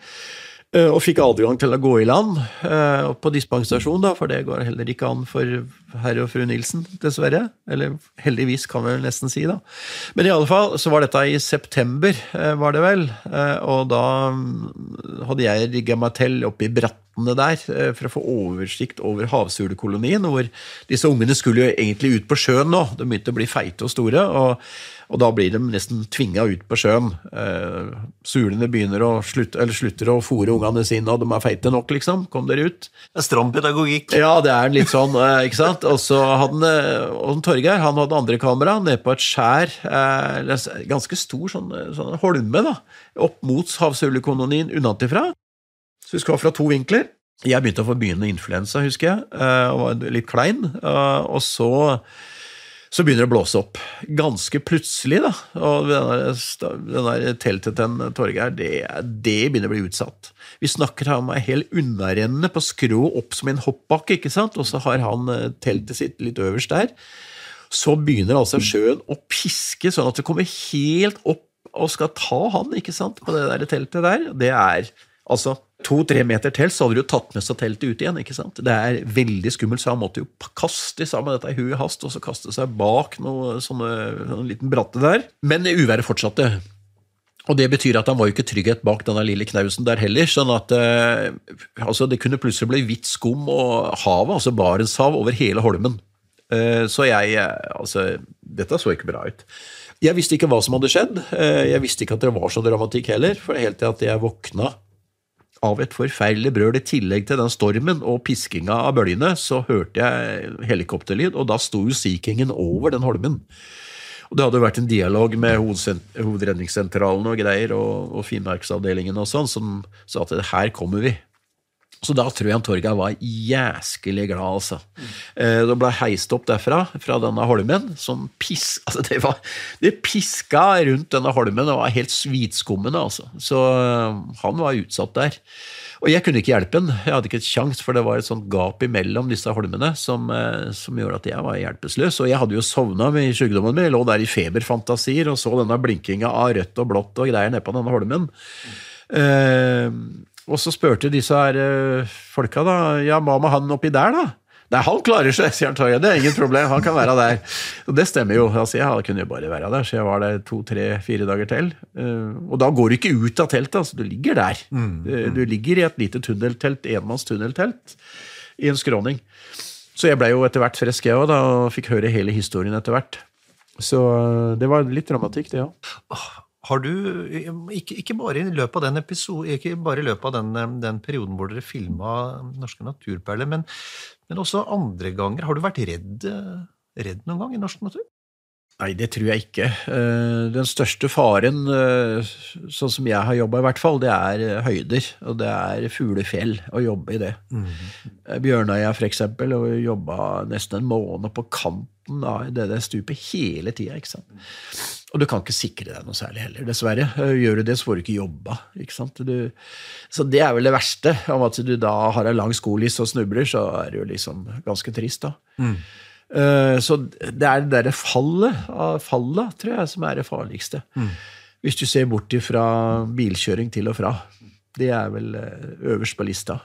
Eh, og fikk adgang til å gå i land eh, på dispensasjon, da, for det går heller ikke an for herr og fru Nilsen, dessverre. Eller heldigvis, kan vi nesten si. da. Men i alle fall så var dette i september, eh, var det vel. Og da mm, hadde jeg rigga meg til oppe i brattene der for å få oversikt over havsulekolonien, hvor disse ungene skulle jo egentlig ut på sjøen nå. De begynte å bli feite og store. og og da blir de nesten tvinga ut på sjøen. Eh, sulene begynner å slutte, eller slutter å fòre ungene sine, og de er feite nok, liksom. Kom dere ut. Det er stram pedagogikk. Ja, det er litt sånn, eh, ikke sant. Og så hadde han, eh, Torgeir han hadde andre kamera nede på et skjær, eh, ganske stor sånn, sånn holme, da, opp mot havsulekolonien unnatifra. Så vi skulle ha fra to vinkler. Jeg begynte å få begynnende influensa, husker jeg, eh, og var litt klein. Og så så begynner det å blåse opp. Ganske plutselig, da. Og den der teltet til Torgeir, det, det, begynner å bli utsatt. Vi snakker om ei hel unnarenne på skrå opp som en hoppbakke, ikke sant? og så har han eh, teltet sitt litt øverst der. Så begynner altså sjøen å piske, sånn at det kommer helt opp og skal ta han ikke sant, på det der teltet der. Det er altså to-tre meter til, så hadde du jo tatt med seg teltet ut igjen. ikke sant? Det er veldig skummelt, så han måtte jo kaste sammen dette i huet hast og så kaste seg bak noe sånne, sånne liten bratte der. Men uværet fortsatte. Og det betyr at han var jo ikke trygghet bak denne lille knausen der heller. sånn at eh, altså Det kunne plutselig bli hvitt skum og havet, altså Barentshav, over hele Holmen. Eh, så jeg eh, Altså, dette så ikke bra ut. Jeg visste ikke hva som hadde skjedd. Eh, jeg visste ikke at det var så dramatikk heller, for helt til at jeg våkna av et forferdelig brøl. I tillegg til den stormen og piskinga av bølgene, så hørte jeg helikopterlyd, og da sto jo Sea Kingen over den holmen. Og Det hadde vært en dialog med hovedredningssentralen og greier, og, og Finnmarksavdelingen og sånn, som sa at her kommer vi. Så da tror jeg Torgeir var jæskelig glad, altså. Eh, det ble heist opp derfra, fra denne holmen, som pis, altså det, var, det piska rundt denne holmen og var helt hvitskummende, altså. Så eh, han var utsatt der. Og jeg kunne ikke hjelpe han, jeg hadde ikke et kjangs, for det var et sånt gap imellom disse holmene som, eh, som gjorde at jeg var hjelpeløs. Og jeg hadde jo sovna med sykdommen min, jeg lå der i feberfantasier og så denne blinkinga av rødt og blått og greier nede på denne holmen. Mm. Og så spurte disse her uh, folka, da, ja, hva med han oppi der, da? Nei, han klarer seg, sier han Torgeir. Det er ingen problem, han kan være der. Og det stemmer jo. altså Jeg kunne jo bare være der, så jeg var der to, tre, fire dager til. Uh, og da går du ikke ut av teltet, altså. Du ligger der. Mm, mm. Du, ligger i et lite tunneltelt, enmanns tunneltelt, i en skråning. Så jeg blei jo etter hvert frisk, jeg òg, og fikk høre hele historien etter hvert. Så det var litt dramatikk, det òg. Ja har du, ikke, ikke, bare i løpet av den episode, løpet av den, den perioden hvor dere filma Norske naturperler, men, men, også andre ganger, har du vært redd, redd noen gang i norsk natur? Nei, det tror jeg ikke. Eh, den største faren, eh, sånn som jeg har jobba i hvert fall, det er eh, høyder. Og det er fuglefjell å jobbe i det. Mm. Bjørnøya for eksempel, og jobba nesten en måned på kanten av det der stupet hele tida. Og du kan ikke sikre deg noe særlig heller, dessverre. Gjør du det, så får du ikke jobba. Ikke? Du, så det er vel det verste. Om at du da har en lang skolis og snubler, så er det jo liksom ganske trist, da. Mm. Eh, så det er det derre fallet, fallet, tror jeg, som er det farligste. Mm. Hvis du ser bort fra bilkjøring til og fra. Det er vel eh, øverst på lista.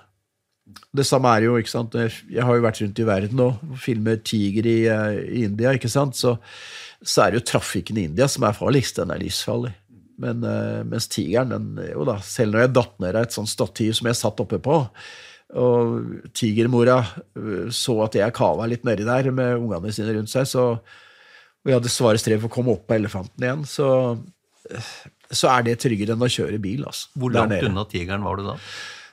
Det samme er jo, ikke sant Jeg har jo vært rundt i verden og filmer tiger i, eh, i India, ikke sant. Så, så, er det jo trafikken i India som er farligst. Den er livsfarlig. Men mens tigeren, den, jo da, selv når jeg datt ned av et sånt stativ som jeg satt oppe på, og tigermora øh, så at jeg kava litt nedi der med ungene sine rundt seg, så, og jeg hadde svare strev for å komme opp på elefanten igjen, så, så er det tryggere enn å kjøre bil. Altså, Hvor langt unna tigeren var du da?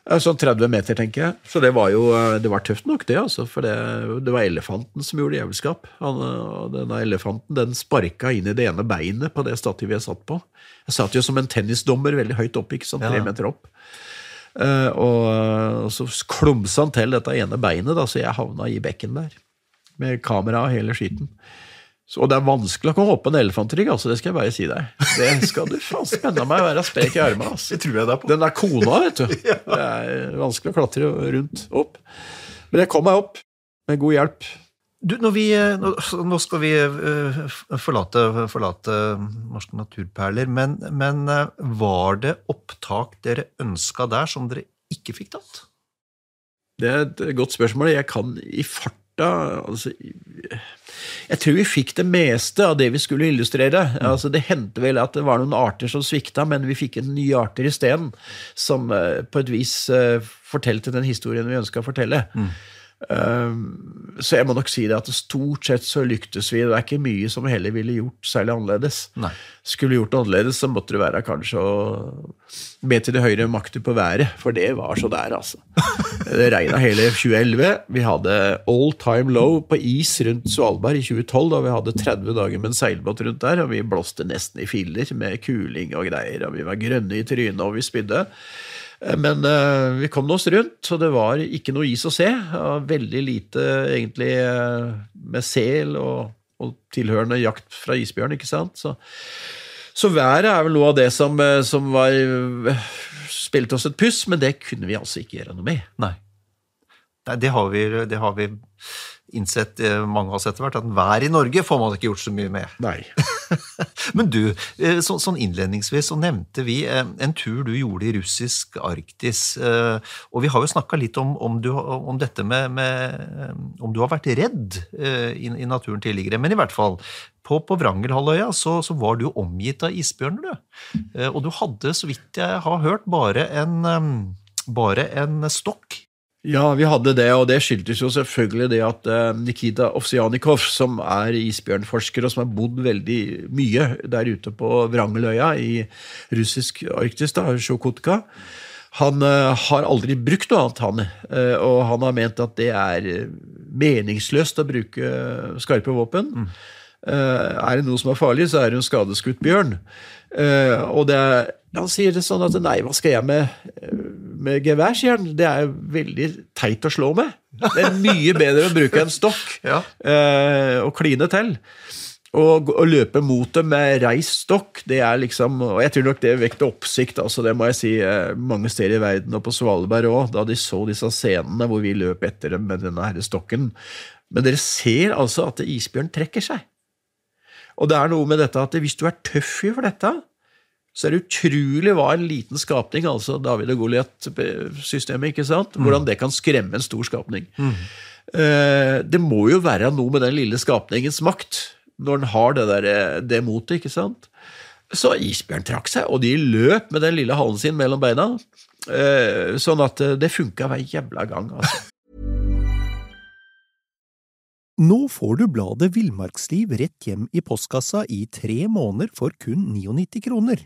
Sånn 30 meter, tenker jeg. Så det var jo øh, det var tøft nok, det. altså, For det, det var elefanten som gjorde jævelskap. Han, og denne elefanten den sparka inn i det ene beinet på det stativet jeg satt på. Jeg satt jo som en tennisdommer veldig høyt opp, ikke sant, tre ja. meter opp. Uh, og, og, så klumsa han til dette ene beinet, da, så jeg havna i bekken der. Med kamera og hele skitten. Så, det er vanskelig å komme opp på en elefantrygg, altså, det skal jeg bare si deg. Det skal du faen spenne meg være sprek i armene. Altså. Det tror jeg deg på. Den der kona, vet du. ja. Det er vanskelig å klatre rundt opp. Men jeg kom meg opp med god hjelp. Du, vi, eh, nå, skal vi eh, forlate, forlate Norske naturperler, men, men, eh, var det opptak dere ønska der som dere ikke fikk tatt? Det er et godt spørsmål. Jeg kan i farta altså, Jeg tror vi fikk det meste av det vi skulle illustrere. Mm. Altså, det hendte vel at det var noen arter som svikta, men vi fikk en nye arter isteden, som på et vis fortalte den historien vi ønska å fortelle. Mm. Ehm, så jeg må nok si det at stort sett så lyktes vi. Det er ikke mye som heller ville gjort særlig annerledes. Nei. Skulle gjort det annerledes, så måtte det være kanskje å be til de høyere makter på været, for det var så der, altså. Det regna hele 2011. Vi hadde all time low på is rundt Svalbard i 2012, da vi hadde 30 dager med en seilbåt rundt der, og vi blåste nesten i filler med kuling og greier, og vi var grønne i trynet, og vi spydde. Eh, men uh, vi kom oss rundt, og det var ikke noe is å se. Veldig lite egentlig uh, med sel og, og, tilhørende jakt fra isbjørn, ikke sant. Så, så været er vel noe av det som, som var spilte oss et puss, men det kunne vi altså ikke gjøre noe med. Nei. Nei det har vi, det har vi innsett eh, mange av oss etter hvert, at vær i Norge får man ikke gjort så mye med. Nei. Men du, eh, så, sånn innledningsvis så nevnte vi eh, en tur du gjorde i russisk Arktis. Og vi har jo snakka litt om, om, du, om dette med, med, Om du har vært redd i, i naturen tidligere. Men i hvert fall, på, på Vrangelhalvøya så, så, var du omgitt av isbjørner, du. Og du hadde, så vidt jeg har hørt, bare en, bare en stokk ja, vi hadde det, og det skyldtes jo selvfølgelig det at uh, Nikita Ovsjanikov, som er isbjørnforsker og som har bodd veldig mye der ute på Vrangeløya i russisk Arktis, da, Sjokotka, han uh, har aldri brukt noe annet, han. Uh, og han har ment at det er meningsløst å bruke skarpe våpen. Mm. er det noe som er farlig, så er det en skadeskutt bjørn. og det han sier det sånn at nei, hva skal jeg med med geværskjern. Det er veldig teit å slå med. Det er mye bedre å bruke en stokk ja. eh, og kline til. Og å løpe mot dem med reist stokk, det er liksom Og jeg tror nok det vekte oppsikt, altså det må jeg si, eh, mange steder i verden, og på Svalbard òg, da de så disse scenene hvor vi løp etter dem med denne her stokken. Men dere ser altså at isbjørn trekker seg. Og det er noe med dette at hvis du er tøff for dette, så er det utrolig hva en liten skapning, altså David og Goliat-systemet, ikke sant? Mm. hvordan det kan skremme en stor skapning. Mm. Eh, det må jo være noe med den lille skapningens makt, når den har det, der, eh, det motet, ikke sant? Så isbjørn trakk seg, og de løp med den lille halen sin mellom beina. Eh, sånn at det funka hver jævla gang, altså. Nå får du bladet Villmarksliv rett hjem i postkassa i tre måneder for kun 99 kroner.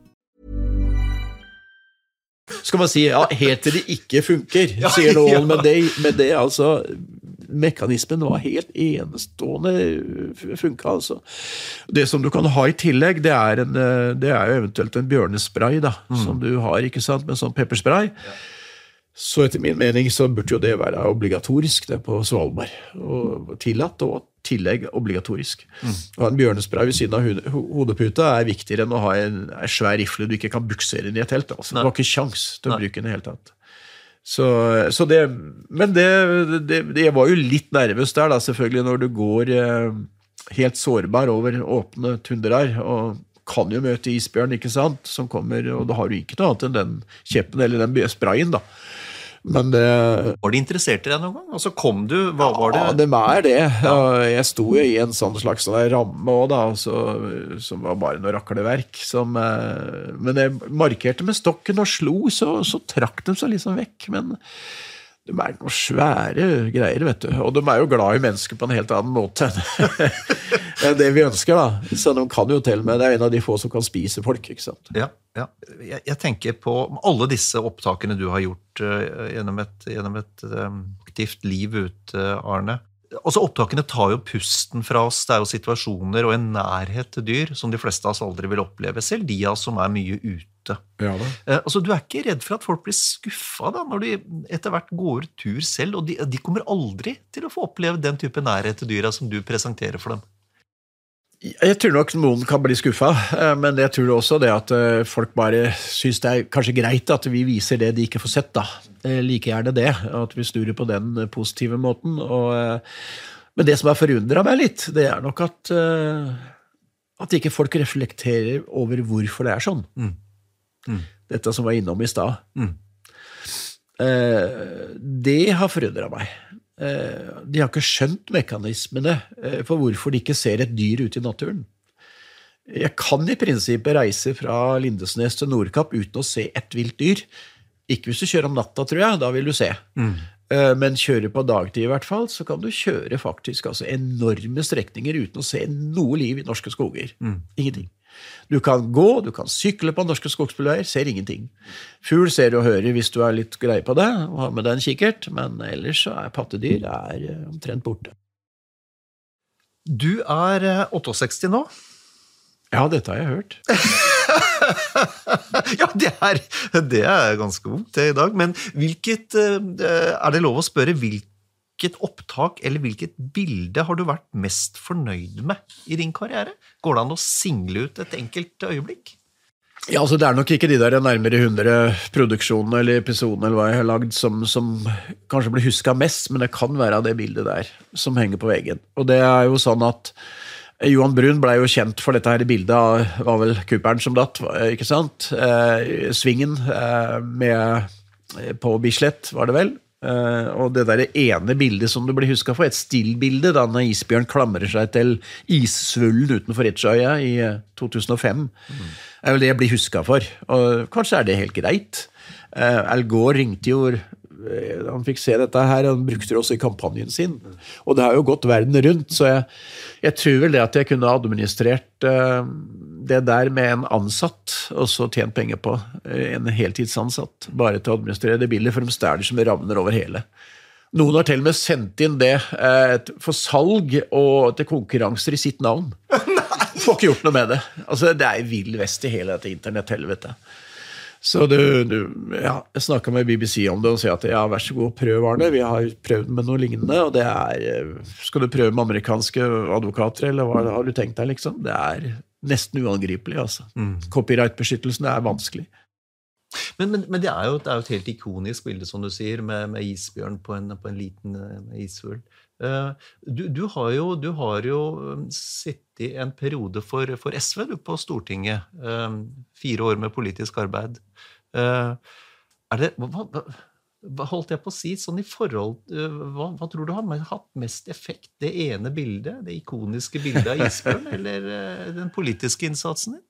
Skal man si ja, helt til det ikke funker, sier noen. ja. Men, det, Med det altså Mekanismen var helt enestående funka, altså. Det som du kan ha i tillegg, det er, en, eh, det er jo eventuelt en bjørnespray, da, som du har, ikke sant, med sånn pepperspray. Så etter min mening så burde jo det være obligatorisk det på Svalbard. Og tillatt, og tillegg obligatorisk. Å ha en bjørnespray ved siden av hode- hodeputa er viktigere enn å ha en, en svær rifle du ikke kan buksere inn i et telt. Altså. Du har ikke kjangs til å Nei. bruke den i det hele tatt. Så, så det, men det, det, det Jeg var jo litt nervøs der, da, selvfølgelig, når du går eh, helt sårbar over åpne tundraer. og kan jo møte isbjørn, ikke sant, som kommer, og da har du ikke noe annet enn den kjeppen eller den sprayen, da. Men det, Var de interessert i deg noen gang? Altså kom du, hva var det? ja, de er det. Jeg sto jo i en sånn slags sånn ramme òg, da, så, som var bare noe rakleverk. Som, eh, men jeg markerte med stokken og slo, så, så trakk de seg liksom vekk. Men de er noen svære greier, vet du. Og de er jo glad i mennesker på en helt annen måte enn det vi ønsker, da. Så de kan jo til men med Det er en av de få som kan spise folk, ikke sant. Ja, ja. Jeg, jeg tenker på alle disse opptakene du har gjort uh, gjennom et, gjennom et um, aktivt liv ute, Arne. Altså Opptakene tar jo pusten fra oss. Det er jo situasjoner og en nærhet til dyr som de fleste av oss aldri vil oppleve, selv de av oss som er mye ute. Ja da. Eh, altså Du er ikke redd for at folk blir skuffa når de etter hvert går tur selv? Og de, de kommer aldri til å få oppleve den type nærhet til dyra som du presenterer for dem. Jeg tror nok noen kan bli skuffa, eh, men jeg tror også det at eh, folk bare syns det er kanskje greit at vi viser det de ikke får sett. da. Like gjerne det, at vi snur det på den positive måten. Og, eh, men det som har forundra meg litt, det er nok at, at ikke folk reflekterer over hvorfor det er sånn. Mm. Mm. Dette som var innom i stad. Mm. Det har forundra meg. Eh, De har ikke skjønt mekanismene eh, for hvorfor de ikke ser et dyr ute i naturen. Jeg kan i prinsippet reise fra Lindesnes til Nordkapp uten å se ett vilt dyr. Ikke hvis du kjører om natta, tror jeg. Da vil du se. Mm. Men kjører på dagtid, i hvert fall, så kan du kjøre faktisk altså enorme strekninger uten å se noe liv i norske skoger. Ingenting. Du kan gå, du kan sykle på norske skogsbilveier, ser ingenting. Fugl ser og hører hvis du er litt grei på det, og har med deg en kikkert, men ellers så er pattedyr er eh, omtrent borte. Du er eh, 68 nå. Ja, dette har jeg hørt. ja, det er, det er ganske ungt det i dag. Men hvilket eh, Er det lov å spørre hvilket opptak eller hvilket bilde har du vært mest fornøyd med i din karriere? Går det an å single ut et enkelt øyeblikk? Ja, altså Det er nok ikke de der nærmere 100 produksjonene eller episodene eller hva jeg har lagd som, som kanskje blir huska mest, men det kan være det bildet der som henger på veggen. Og det er jo sånn at Johan Brun blei jo kjent for dette her bildet av var vel Cooperen som datt, ikke sant? Eh, svingen eh, med, eh, på Bislett, var det vel? Eh, og det der ene bildet som du blir huska for, et stillbilde da når isbjørn klamrer seg til issvullen utenfor Retsjøya i eh, 2005, er vel det jeg blir huska for. Og kanskje er det helt greit. Uh, Al Gore ringte jo han fikk se dette her, han brukte det også i kampanjen sin. Og det har jo gått verden rundt, så jeg, jeg tror vel det at jeg kunne administrert eh, det der med en ansatt, og så tjent penger på en heltidsansatt, bare til å administrere det bildet, for de stjeler som ravner over hele. Noen har til og med sendt inn det eh, for salg og til konkurranser i sitt navn. Får ikke gjort noe med det. Altså, Det er vill vest i hele dette internetthelvetet. Så du, du ja, Jeg snakka med BBC om det og sier at ja, vær så god, prøv, Arne. Vi har prøvd med noe lignende. og det er, eh, Skal du prøve med amerikanske advokater, eller hva har du tenkt deg? liksom? Det er nesten uangripelig. altså. Mm. Copyright-beskyttelsen er vanskelig. Men, men, men det, er jo, det, er jo, et helt ikonisk bilde, som du sier, med, med isbjørn på en, på en liten uh, isfugl. Uh, du, du, har jo, du har jo um, sittet en periode for, for SV du, på Stortinget. Uh, fire år med politisk arbeid. Uh, er det hva, hva, holdt jeg på å si, sånn i forhold hva, hva, tror du har hatt mest effekt? Det ene bildet, det ikoniske bildet av isbjørn, eller den politiske innsatsen din?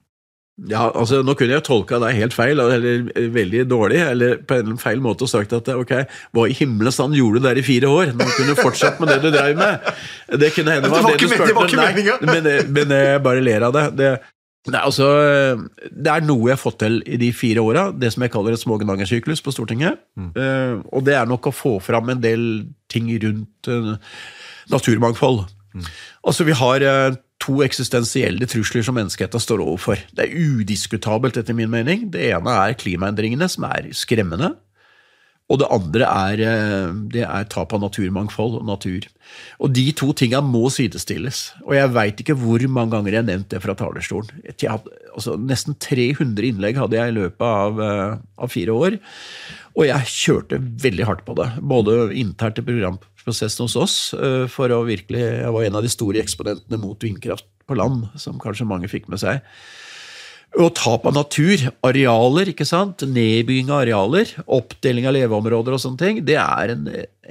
Ja, altså Nå kunne jeg tolka deg helt feil, eller veldig dårlig, eller på en feil måte og sagt at ok, hva i himmelens navn gjorde du der i fire år? Nå kunne du fortsatt med det du drev med. Det kunne hende var det, det du spurte. Var! Men, men, jeg bare ler av det. det det er, altså, det er noe jeg har fått til i de fire åra, det som jeg kaller et smågnagersyklus på Stortinget. Mm. Uh, og det er nok å få fram en del ting rundt uh, naturmangfold. Mm. Altså, vi har uh, to eksistensielle trusler som menneskeheten står overfor. Det er udiskutabelt, etter min mening. Det ene er klimaendringene, som er skremmende. Og det andre er, eh, det er tap av naturmangfold og natur. Og de to tinga må sidestilles. Og jeg veit ikke hvor mange ganger jeg har nevnt det fra talerstolen. Hadde, altså, nesten 300 innlegg hadde jeg i løpet av, eh, av, fire år. Og jeg kjørte veldig hardt på det. Både internt i programprosessen hos oss, eh, for å virkelig Jeg var en av de store eksponentene mot vindkraft på land, som kanskje mange fikk med seg. Og tap av natur, arealer, ikke sant? nedbygging av arealer, oppdeling av leveområder og sånne ting, det er en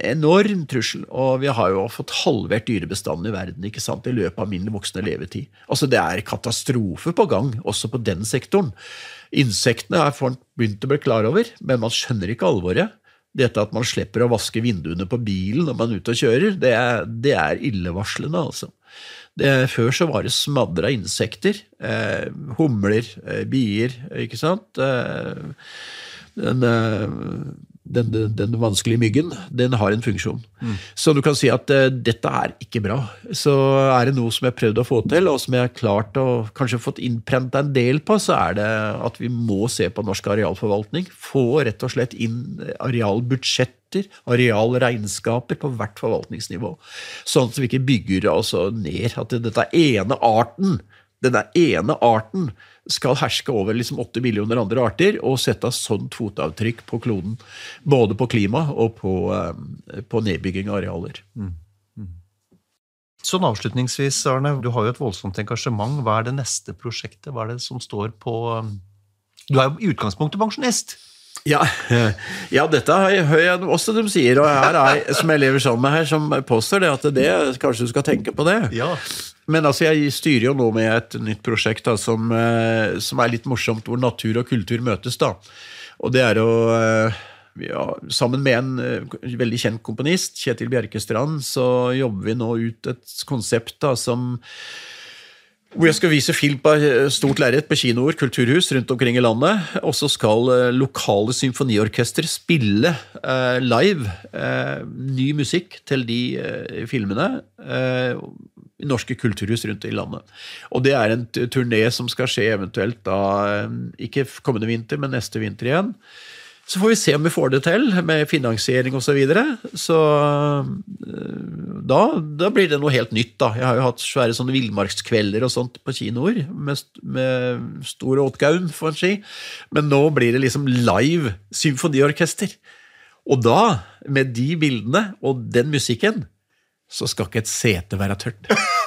enorm trussel. Og vi har jo fått halvert dyrebestanden i verden ikke sant? i løpet av min voksne levetid. Altså Det er katastrofe på gang, også på den sektoren. Insektene folk begynt å bli klar over, men man skjønner ikke alvoret. Dette at man slipper å vaske vinduene på bilen når man er ute og kjører, det er, det er illevarslende, altså. Det, før så var det smadra insekter. Eh, humler, eh, bier, ikke sant. Eh, den, eh, den, den, den, vanskelige myggen, den har en funksjon. Mm. Så du kan si at uh, dette er ikke bra. Så er det noe som jeg har prøvd å få til, og som jeg har klart å kanskje fått innprenta en del på, så er det at vi må se på norsk arealforvaltning. Få rett og slett inn arealbudsjett budsjetter, arealregnskaper, på hvert forvaltningsnivå. Sånn at vi ikke bygger altså ned at dette ene arten denne ene arten skal herske over liksom 8 millioner andre arter og sette sånt fotavtrykk på kloden. Både på klima og på, eh, på nedbygging av arealer. Mm. Mm. Sånn avslutningsvis, Arne, du har jo et voldsomt engasjement. Hva er det neste prosjektet? Hva er det som står på eh, Du er jo i utgangspunktet pensjonist. Ja, ja, dette hører jeg også de sier, og her er som jeg lever sammen med her, som påstår det at det, kanskje du skal tenke på det. Ja. Men altså, jeg styrer jo nå med et nytt prosjekt da, som, eh, som, er litt morsomt, hvor natur og kultur møtes. da. Og det er å eh, ja, Sammen med en eh, veldig kjent komponist, Kjetil Bjerkestrand, så jobber vi nå ut et konsept da, som hvor jeg skal vise film på stort lerret på kinoer, kulturhus rundt omkring i landet. Og så skal eh, lokale symfoniorkester spille eh, live eh, ny musikk til de eh, filmene eh, i norske kulturhus rundt i landet. Og det er en turné som skal skje eventuelt da, eh, ikke kommende vinter, men neste vinter igjen. Så får vi se om vi får det til med finansiering osv. Så, videre. så eh, da, da, blir det noe helt nytt. da. Jeg har jo hatt svære sånne villmarkskvelder og sånt på kinoer med, med stor åtgaum, får en si. Men nå blir det liksom live symfoniorkester. Og da, med de bildene og den musikken, så skal ikke et sete være tørt.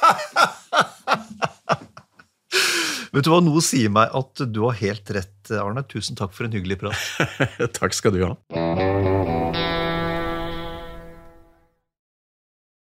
Vet du hva, Noe sier meg at du har helt rett, Arne. Tusen takk for en hyggelig prat. takk skal du ha.